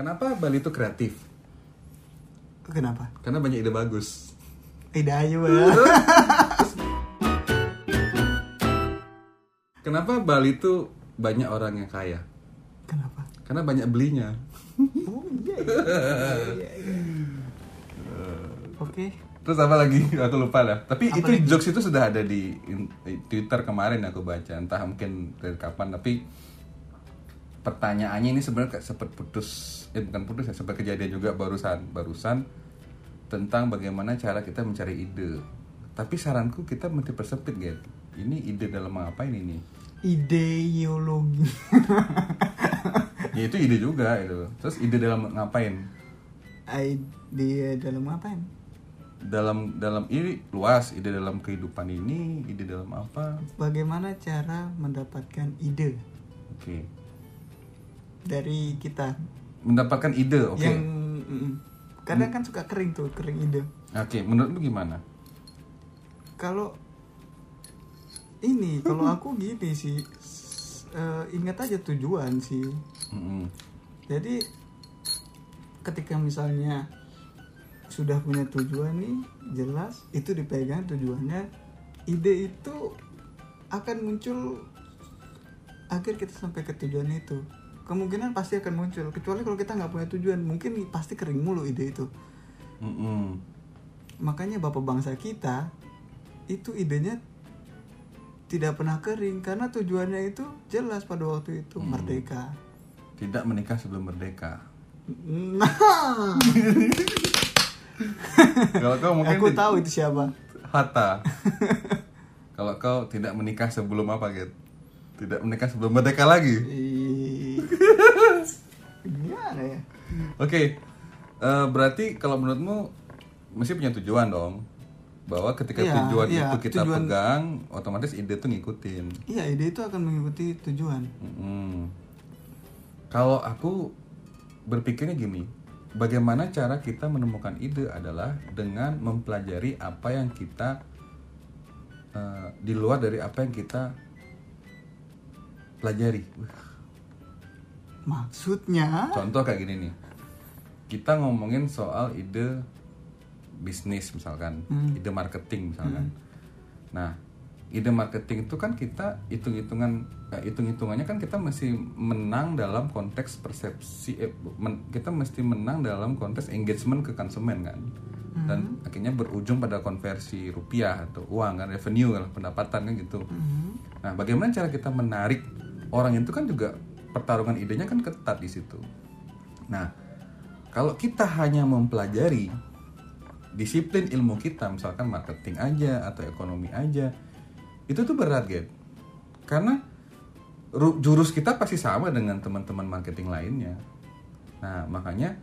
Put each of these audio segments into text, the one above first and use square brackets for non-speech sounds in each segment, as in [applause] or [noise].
Kenapa Bali itu kreatif? Kenapa? Karena banyak ide bagus. Tidak ayo ya. [laughs] Kenapa Bali itu banyak orang yang kaya? Kenapa? Karena banyak belinya. Oh iya. iya, iya, iya. Oke. Terus apa lagi? [laughs] Aku lupa lah. Tapi Apa itu lagi? jokes itu sudah ada di Twitter kemarin aku baca. Entah mungkin dari kapan. Tapi pertanyaannya ini sebenarnya kayak sempat putus. Eh bukan putus ya. Sempat kejadian juga barusan. Barusan tentang bagaimana cara kita mencari ide. Tapi saranku kita mesti persempit gitu. Ini ide dalam ngapain ini? Ideologi. [laughs] Ya itu ide juga itu. Terus ide dalam ngapain? Ide dalam apa ini? Dalam dalam ini luas ide dalam kehidupan ini, ide dalam apa? Bagaimana cara mendapatkan ide Oke. Dari kita Mendapatkan ide, oke. yang mm, kadang kan suka kering tuh kering ide. Oke, menurutmu gimana? Kalau ini kalau aku gini sih eh, ingat aja tujuan sih. Mm-mm. Jadi ketika misalnya sudah punya tujuan nih jelas itu dipegang tujuannya ide itu akan muncul akhir kita sampai ke tujuan itu kemungkinan pasti akan muncul kecuali kalau kita nggak punya tujuan mungkin pasti kering mulu ide itu Mm-mm. makanya bapak bangsa kita itu idenya tidak pernah kering karena tujuannya itu jelas pada waktu itu Hmm. merdeka Tidak menikah sebelum merdeka. nah [laughs] Kalau kau mungkin aku tahu itu siapa Hatta. Kalau kau tidak menikah sebelum apa gitu? Tidak menikah sebelum merdeka lagi. Gimana ya Oke. eh, berarti kalau menurutmu mesti punya tujuan dong. Bahwa ketika Iya, tujuan iya, itu kita tujuan- pegang, otomatis ide tuh ngikutin. iya ide itu akan mengikuti tujuan Mm-mm. Kalau aku berpikirnya gini, bagaimana cara kita menemukan ide adalah dengan mempelajari apa yang kita eh, di luar dari apa yang kita pelajari. Maksudnya Contoh kayak gini nih, kita ngomongin soal ide bisnis misalkan, Hmm. ide marketing misalkan. Nah, ide marketing itu kan kita hitung-hitungan, eh, hitung-hitungannya kan kita mesti menang dalam konteks persepsi, eh, men- kita mesti menang dalam konteks engagement ke konsumen kan, dan akhirnya berujung pada konversi rupiah atau uang kan, revenue kan, pendapatan kan gitu. Mhm. Nah, bagaimana cara kita menarik orang itu kan juga pertarungan idenya kan ketat di situ. Nah, kalau kita hanya mempelajari disiplin ilmu kita, misalkan marketing aja atau ekonomi aja, itu tuh berat, gitu. Karena ru- jurus kita pasti sama dengan teman-teman marketing lainnya. Nah, makanya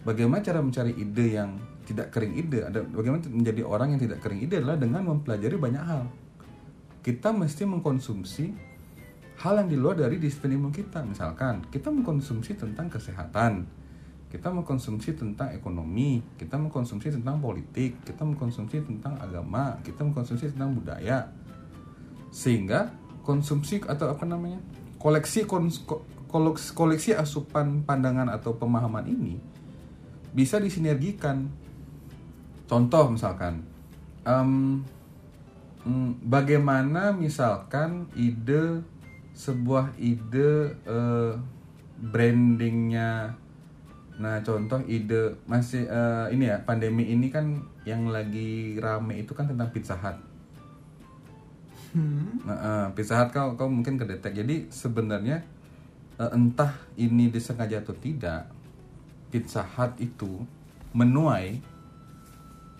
bagaimana cara mencari ide yang tidak kering ide, ada bagaimana menjadi orang yang tidak kering ide adalah dengan mempelajari banyak hal kita mesti mengkonsumsi hal yang di luar dari disiplin ilmu kita. Misalkan, kita mengkonsumsi tentang kesehatan, kita mengkonsumsi tentang ekonomi, kita mengkonsumsi tentang politik, kita mengkonsumsi tentang agama, kita mengkonsumsi tentang budaya. Sehingga konsumsi atau apa namanya? koleksi kons- ko- koleksi, koleksi asupan pandangan atau pemahaman ini bisa disinergikan. Contoh misalkan, Hmm, bagaimana misalkan ide sebuah ide eh, brandingnya nah contoh ide masih eh, ini ya pandemi ini kan yang lagi rame itu kan tentang pizza hut Hmm. Nah, eh, Pizza Hut kau kau mungkin kedetek. Jadi sebenarnya eh, entah ini disengaja atau tidak, Pizza Hut itu menuai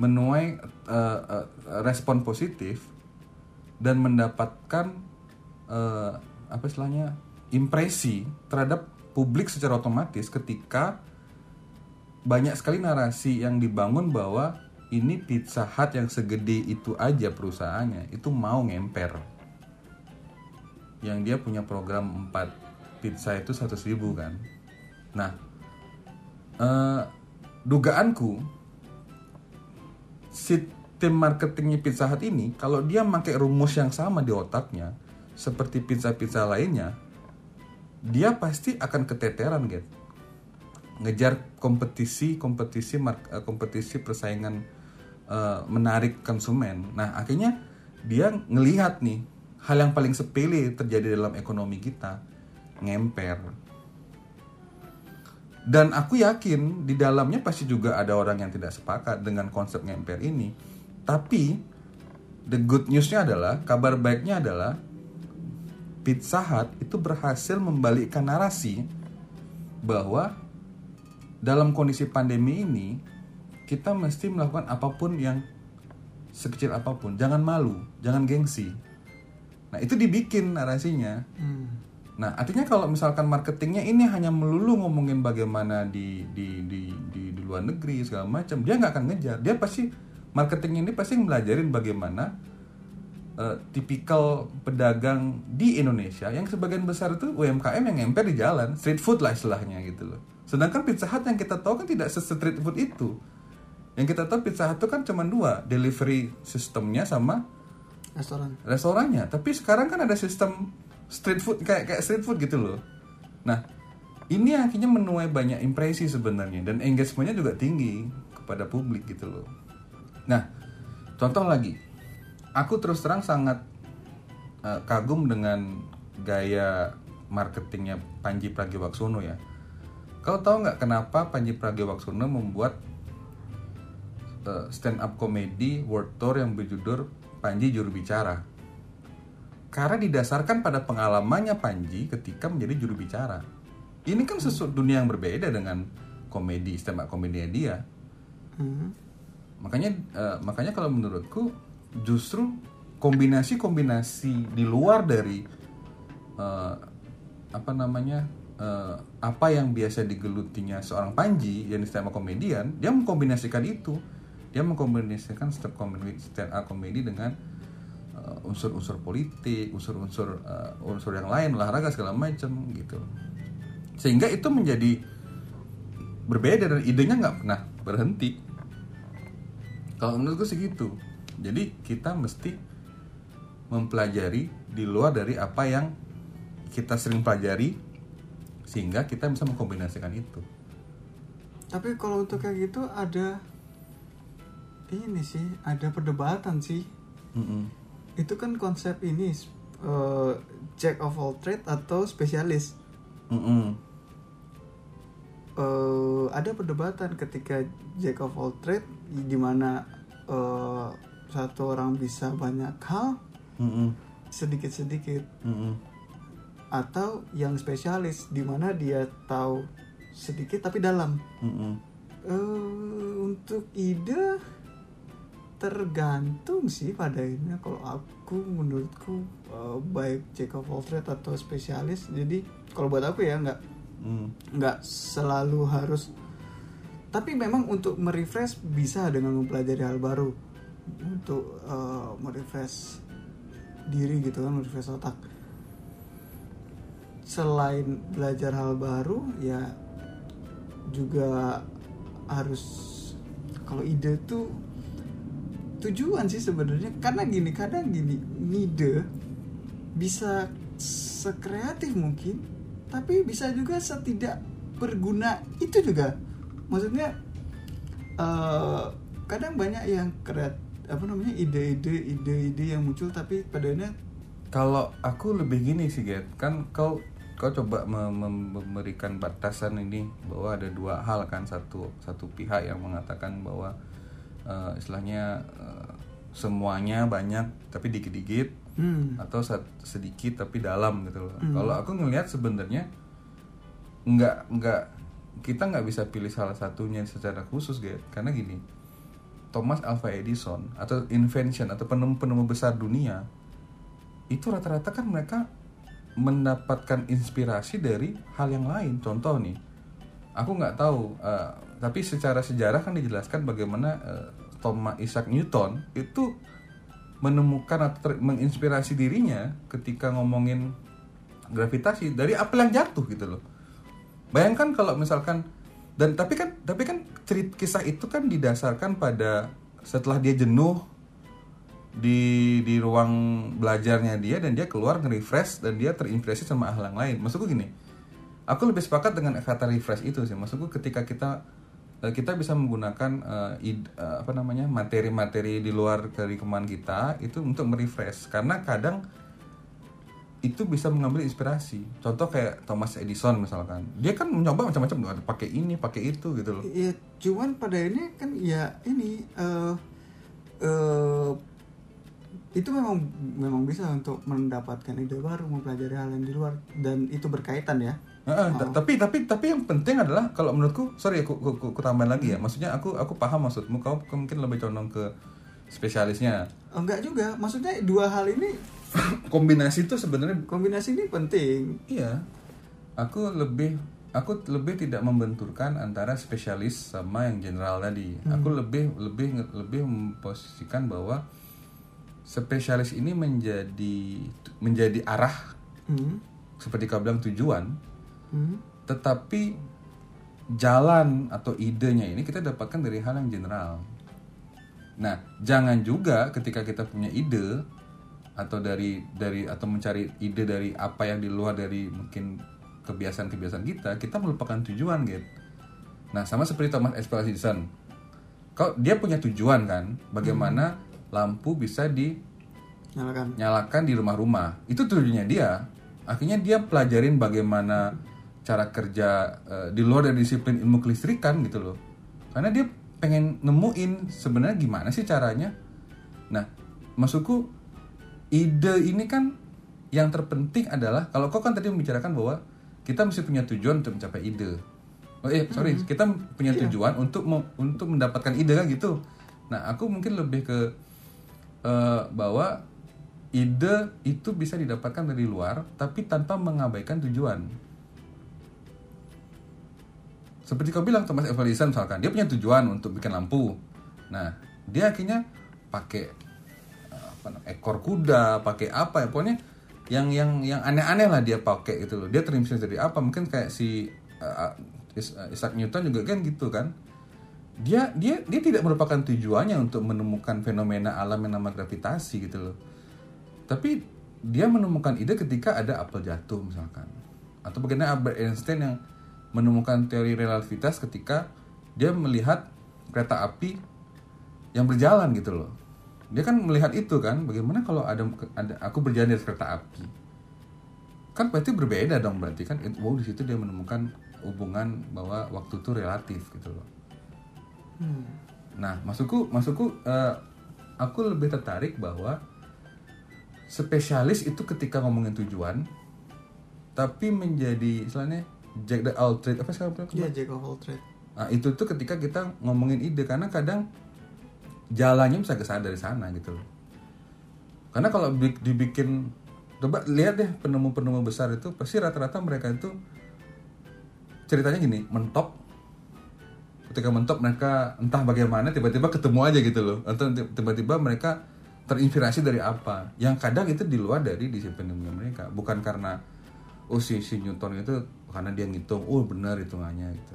menuai eh, eh, respon positif dan mendapatkan apa istilahnya impresi terhadap publik secara otomatis ketika banyak sekali narasi yang dibangun bahwa ini Pizza Hut yang segede itu aja perusahaannya itu mau ngemper. Yang dia punya program 4 pizza itu 100 ribu kan. Nah eh, dugaanku si tim marketingnya Pizza Hut ini kalau dia pakai rumus yang sama di otaknya seperti pizza-pizza lainnya dia pasti akan keteteran gitu ngejar kompetisi kompetisi eh, kompetisi persaingan eh, menarik konsumen. Nah akhirnya dia ngelihat nih hal yang paling sepele terjadi dalam ekonomi kita ngemper. Dan aku yakin di dalamnya pasti juga ada orang yang tidak sepakat dengan konsep ngemper ini. Tapi the good newsnya adalah kabar baiknya adalah Pizza Hut itu berhasil membalikkan narasi bahwa dalam kondisi pandemi ini kita mesti melakukan apa pun yang sekecil apa pun, jangan malu, jangan gengsi. Nah itu dibikin narasinya. Hmm. Nah, artinya kalau misalkan marketingnya ini hanya melulu ngomongin bagaimana di di di di, di luar negeri segala macam, dia nggak akan ngejar. Dia pasti marketingnya ini pasti ngelajarin bagaimana eh, tipikal pedagang di Indonesia yang sebagian besar itu UMKM yang ngemper di jalan, street food lah istilahnya gitu loh. Sedangkan Pizza Hut yang kita tahu kan tidak se-street food itu. Yang kita tahu Pizza Hut itu kan cuma dua, delivery sistemnya sama restoran. restorannya. Tapi sekarang kan ada sistem street food kayak kayak street food gitu loh. Nah ini akhirnya menuai banyak impresi sebenarnya dan engagementnya juga tinggi kepada publik gitu loh. Nah contoh lagi aku terus terang sangat eh, kagum dengan gaya marketingnya Panji Pragiwaksono ya kau tahu nggak kenapa Panji Pragiwaksono membuat eh, stand up comedy world tour yang berjudul Panji juru bicara. Karena didasarkan pada pengalamannya Panji ketika menjadi juru bicara. Ini kan sesuatu dunia yang berbeda dengan komedi stand up komedinya dia. Hmm. Makanya eh, makanya kalau menurutku justru kombinasi-kombinasi di luar dari eh, apa namanya eh, apa yang biasa digelutinya seorang Panji yang up komedian, dia mengkombinasikan itu. Dia mengkombinasikan stand up comedy dengan eh, unsur-unsur politik, unsur-unsur eh, unsur yang lain, olahraga segala macam gitu. Sehingga itu menjadi berbeda dan idenya nggak pernah berhenti. Kalau menurutku segitu. Jadi kita mesti mempelajari di luar dari apa yang kita sering pelajari sehingga kita bisa mengkombinasikan itu. tapi kalau untuk kayak gitu ada ini sih ada perdebatan sih Mm-mm. itu kan konsep ini eh, jack of all trade atau spesialis eh, ada perdebatan ketika jack of all trade di mana eh, satu orang bisa banyak hal sedikit-sedikit Mm-mm. atau yang spesialis di mana dia tahu sedikit tapi dalam Mm-mm. eh untuk ide tergantung sih pada ini kalau aku menurutku eh, baik jack of all trade atau spesialis jadi kalau buat aku ya nggak Mm. nggak selalu harus tapi memang untuk merefresh bisa dengan mempelajari hal baru untuk eh, merefresh diri gitu kan merefresh otak. Selain belajar hal baru ya juga harus kalau ide tuh tujuan sih sebenarnya. Karena gini kadang gini ngide bisa sekreatif mungkin tapi bisa juga setidak berguna itu juga. Maksudnya eh, kadang banyak yang kreat apa namanya ide-ide ide-ide yang muncul tapi padanya Kalau aku lebih gini sih, Get. Kan kau kau coba mem- mem- memberikan batasan ini bahwa ada dua hal kan satu satu pihak yang mengatakan bahwa eh, istilahnya eh, semuanya banyak tapi dikit-dikit hmm, atau sedikit tapi dalam gitu loh. Hmm. Kalau aku ngelihat sebenarnya nggak nggak kita nggak bisa pilih salah satunya secara khusus Get. karena gini Thomas Alva Edison atau invention atau penemu-penemu besar dunia itu rata-rata kan mereka mendapatkan inspirasi dari hal yang lain. Contoh nih aku nggak tahu eh, tapi secara sejarah kan dijelaskan bagaimana eh, Thomas Isaac Newton itu menemukan atau menginspirasi dirinya ketika ngomongin gravitasi dari apel yang jatuh gitu loh. Bayangkan kalau misalkan dan tapi kan tapi kan cerita kisah itu kan didasarkan pada setelah dia jenuh di di ruang belajarnya dia dan dia keluar nge-refresh dan dia terinspirasi sama hal yang lain. Maksudku gini aku lebih sepakat dengan kata refresh itu sih. Maksudku ketika kita eh, kita bisa menggunakan eh, id- eh, apa namanya materi-materi di luar dari kemauan kita itu untuk merefresh. Karena kadang itu bisa mengambil inspirasi. Contoh kayak Thomas Edison misalkan. Dia kan mencoba macam-macam ada pakai ini pakai itu gitu loh. Iya, cuman pada ini kan ya ini eh eh, itu memang memang bisa untuk mendapatkan ide baru, mempelajari hal yang di luar dan itu berkaitan ya. Heeh, ta- tapi tapi tapi yang penting adalah kalau menurutku sorry aku aku, aku, aku tambahin lagi ya. Maksudnya aku aku paham maksudmu kau kau mungkin lebih condong ke spesialisnya. Oh, enggak juga, maksudnya dua hal ini kombinasi itu sebenarnya kombinasi ini penting. iya aku lebih aku lebih tidak membenturkan antara spesialis sama yang general tadi aku lebih lebih lebih memposisikan bahwa spesialis ini menjadi menjadi arah Hmm. seperti kau bilang tujuan Hmm. tetapi jalan atau idenya ini kita dapatkan dari hal yang general. Nah, jangan juga ketika kita punya ide atau dari dari atau mencari ide dari apa yang di luar dari mungkin kebiasaan-kebiasaan kita, kita melupakan tujuan, gitu. Nah, sama seperti Thomas Alva Edison. Kau dia punya tujuan kan, bagaimana lampu bisa Nyalakan. dinyalakan di rumah-rumah. Itu tujuannya dia. Akhirnya dia pelajarin bagaimana cara kerja eh, di luar dari disiplin ilmu kelistrikan gitu loh. Karena dia pengen nemuin sebenarnya gimana sih caranya. Nah, maksudku ide ini kan yang terpenting adalah kalau kau kan tadi membicarakan bahwa kita mesti punya tujuan untuk mencapai ide. Oh eh sorry, kita punya tujuan untuk me- untuk mendapatkan ide kan gitu. Nah, aku mungkin lebih ke eh, bahwa ide itu bisa didapatkan dari luar tapi tanpa mengabaikan tujuan. Seperti kau bilang Thomas Edison misalkan, dia punya tujuan untuk bikin lampu. Nah, dia akhirnya pakai ekor kuda, pakai apa ya pokoknya yang yang yang aneh-aneh lah dia pakai gitu loh. Dia terinspirasi dari apa? Mungkin kayak si eh, Isaac Newton juga kan gitu kan. Dia dia dia tidak merupakan tujuannya untuk menemukan fenomena alam yang nama gravitasi gitu loh. Tapi dia menemukan ide ketika ada apel jatuh misalkan. Atau bagaimana Albert Einstein yang menemukan teori relativitas ketika dia melihat kereta api yang berjalan gitu loh. Dia kan melihat itu kan, bagaimana kalau ada, ada aku berjalan di kereta api. Kan berarti berbeda dong berarti kan. Wow di situ dia menemukan hubungan bahwa waktu itu relatif gitu loh. Hmm. Nah, maksudku, maksudku, eh, aku lebih tertarik bahwa spesialis itu ketika ngomongin tujuan, tapi menjadi, istilahnya jack the all trade apa sekarang? Dia jack of all trade. Nah, itu tuh ketika kita ngomongin ide karena kadang jalannya bisa ke sana dari sana gitu loh. Karena kalau bi- dibikin coba lihat deh penemu-penemu besar itu pasti rata-rata mereka itu ceritanya gini, mentok. Ketika mentok mereka entah bagaimana tiba-tiba ketemu aja gitu loh. Atau ti- tiba-tiba mereka terinspirasi dari apa. Yang kadang itu di luar dari disiplin ilmiah mereka. Bukan karena oh si, si Newton itu karena dia ngitung oh benar hitungannya gitu.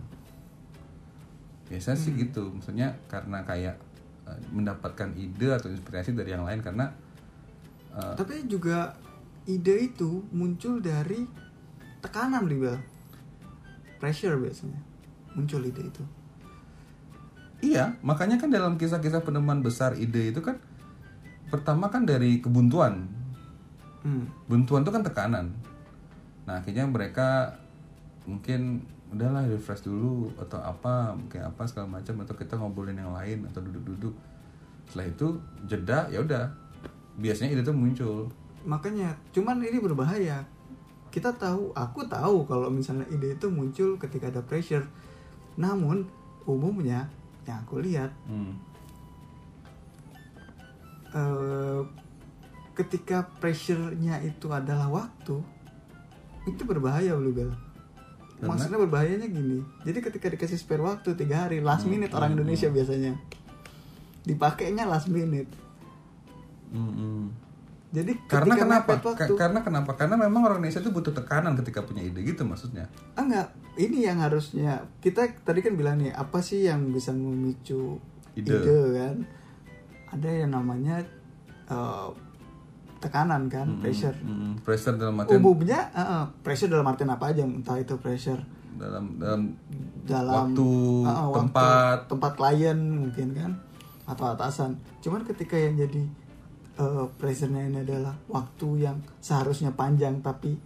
Biasa sih gitu. Maksudnya karena kayak mendapatkan ide atau inspirasi dari yang lain karena eh, Tapi juga ide itu muncul dari tekanan Libel. Pressure biasanya. Muncul ide itu. Iya, makanya kan dalam kisah-kisah penemuan besar ide itu kan pertama kan dari kebuntuan. Hmm. Buntuan itu kan tekanan. Nah, akhirnya mereka mungkin udahlah refresh dulu atau apa, mungkin apa segala macam atau kita ngobrolin yang lain atau duduk-duduk. Setelah itu jeda ya udah. Biasanya ide itu muncul. Makanya, cuman ini berbahaya. Kita tahu, aku tahu kalau misalnya ide itu muncul ketika ada pressure. Namun umumnya yang aku lihat Hmm. eh, ketika pressure-nya itu adalah waktu, itu berbahaya Bluebell. Karena? Maksudnya berbahayanya gini. Jadi ketika dikasih spare waktu tiga hari, last Hmm, minute orang hmm, Indonesia biasanya dipakainya last minute. Hmm, hmm. Jadi Karena kenapa? waktu, Ka- karena kenapa? Karena memang orang Indonesia itu butuh tekanan ketika punya ide gitu maksudnya. Ah, enggak, ini yang harusnya kita tadi kan bilang nih apa sih yang bisa memicu Ide. ide, kan? Ada yang namanya eh, tekanan kan pressure. Mm, pressure dalam artian umumnya eh, pressure dalam artian apa aja entah itu pressure dalam dalam dalam Waktu, eh, waktu, tempat. tempat klien mungkin kan atau atasan. Cuman ketika yang jadi eh, pressure-nya ini adalah waktu yang seharusnya panjang tapi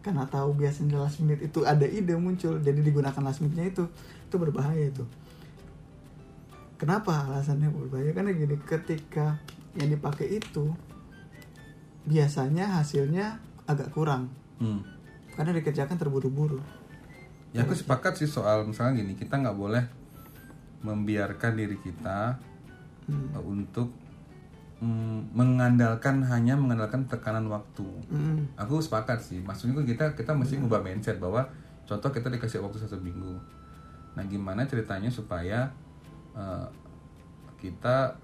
karena tahu biasanya last minute itu ada ide muncul jadi digunakan last minute-nya itu itu berbahaya itu. Kenapa alasannya berbahaya? Karena gini ketika yang dipakai itu biasanya hasilnya agak kurang Hmm. karena dikerjakan terburu-buru Ya aku sepakat sih soal misalnya gini, kita nggak boleh membiarkan diri kita Hmm. uh, untuk mm, mengandalkan hanya mengandalkan tekanan waktu. Mm. Aku sepakat sih. Maksudnya kita kita mesti ngubah mindset bahwa contoh kita dikasih waktu satu minggu. Nah gimana ceritanya supaya uh, kita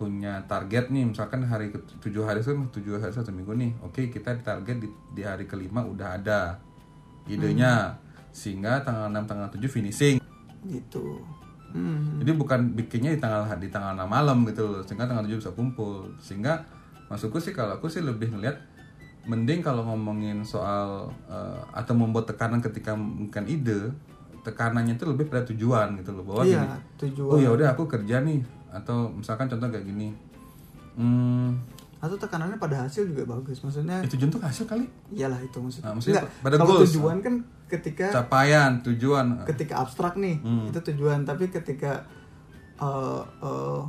punya target nih misalkan hari ke tujuh hari itu tujuh hari satu minggu nih. Oke kita target di, di hari kelima udah ada idenya. Sehingga tanggal 6 tanggal 7 finishing. Gitu. Hmm. jadi bukan bikinnya di tanggal di tanggal 6 malam gitu loh. Sehingga tanggal 7 bisa kumpul. Sehingga maksudku sih kalau aku sih lebih ngeliat mending kalau ngomongin soal eh, atau membuat tekanan ketika bukan ide tekanannya itu lebih pada tujuan gitu loh. Bahwa iya gini, tujuan. Oh ya udah aku kerja nih atau misalkan contoh kayak gini hmm, atau tekanannya pada hasil juga bagus maksudnya ya tujuan tuh hasil kali iyalah itu maksudnya, Nah, maksudnya Enggak, pada kalau goals. tujuan kan ketika capaian tujuan ketika abstrak nih Hmm. itu tujuan tapi ketika eh, eh,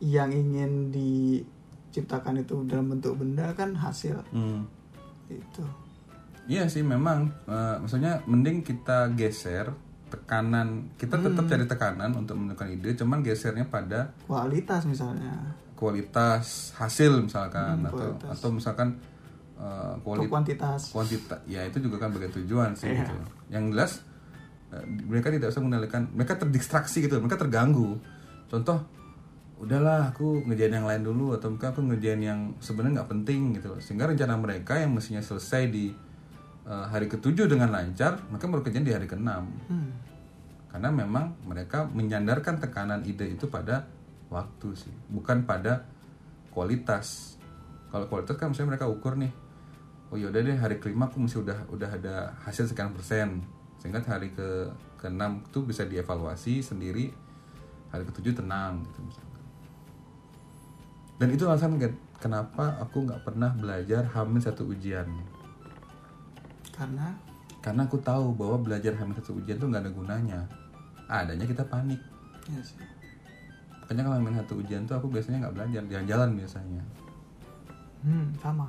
yang ingin diciptakan itu dalam bentuk benda kan hasil Hmm. itu Iya sih memang eh, maksudnya mending kita geser tekanan. Kita tetap cari tekanan untuk menemukan ide cuman gesernya pada kualitas misalnya. kualitas hasil misalkan Hmm, atau kualitas. atau misalkan eh, atau kualitas kuantitas. kuantitas. Ya itu juga kan bagian tujuan sih Iya. gitu. yang jelas eh, mereka tidak bisa mengendalikan mereka terdistraksi gitu mereka terganggu. Contoh udahlah aku ngerjain yang lain dulu atau mungkin aku ngerjain yang sebenarnya nggak penting gitu sehingga rencana mereka yang mestinya selesai di eh, hari ketujuh dengan lancar mereka baru kerjain di hari keenam. Hmm. karena memang mereka menyandarkan tekanan ide itu pada waktu sih bukan pada kualitas. Kalau kualitas kan misalnya mereka ukur nih oh yaudah deh hari kelima aku mesti udah udah ada hasil sekian persen. Sehingga hari ke keenam itu bisa dievaluasi sendiri hari ketujuh tenang gitu misalkan. Dan itu alasan Gat, kenapa aku nggak pernah belajar hamil satu ujian karena? Karena aku tahu bahwa belajar hamil satu ujian tuh nggak ada gunanya. Adanya kita panik. Ya sih. Makanya kalau hamil satu ujian tuh aku biasanya nggak belajar jalan-jalan biasanya. Hmm, sama.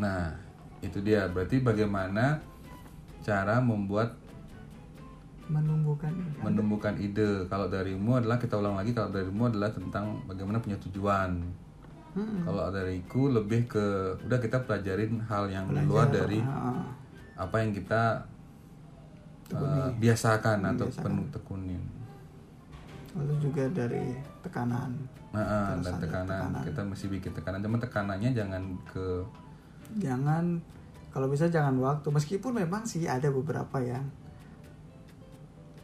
Nah itu dia. Berarti bagaimana cara membuat menumbuhkan menumbuhkan ide? Kalau darimu adalah kita ulang lagi kalau darimu adalah tentang bagaimana punya tujuan. Hmm. kalau dariku lebih ke udah kita pelajarin hal yang di luar dari Ah, apa yang kita uh, biasakan atau penuh tekunin. Lalu juga dari tekanan. Nah, dan tekanan. tekanan. kita mesti bikin tekanan. Cuma tekanannya jangan ke jangan kalau bisa jangan waktu. Meskipun memang sih ada beberapa yang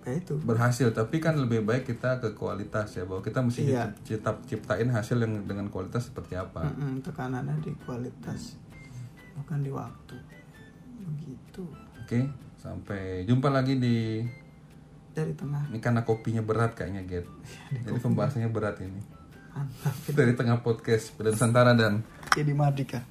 kayak itu. berhasil tapi kan lebih baik kita ke kualitas ya bahwa kita mesti Iya. cipta, ciptain hasil yang dengan kualitas seperti apa. Mm-mm, tekanannya di kualitas bukan di waktu begitu. Oke sampai jumpa lagi di dari tengah. Ini karena kopinya berat kayaknya Get jadi pembahasannya berat ini. Mantap. Dari tengah podcast Beda Nusantara dan jadi Mardika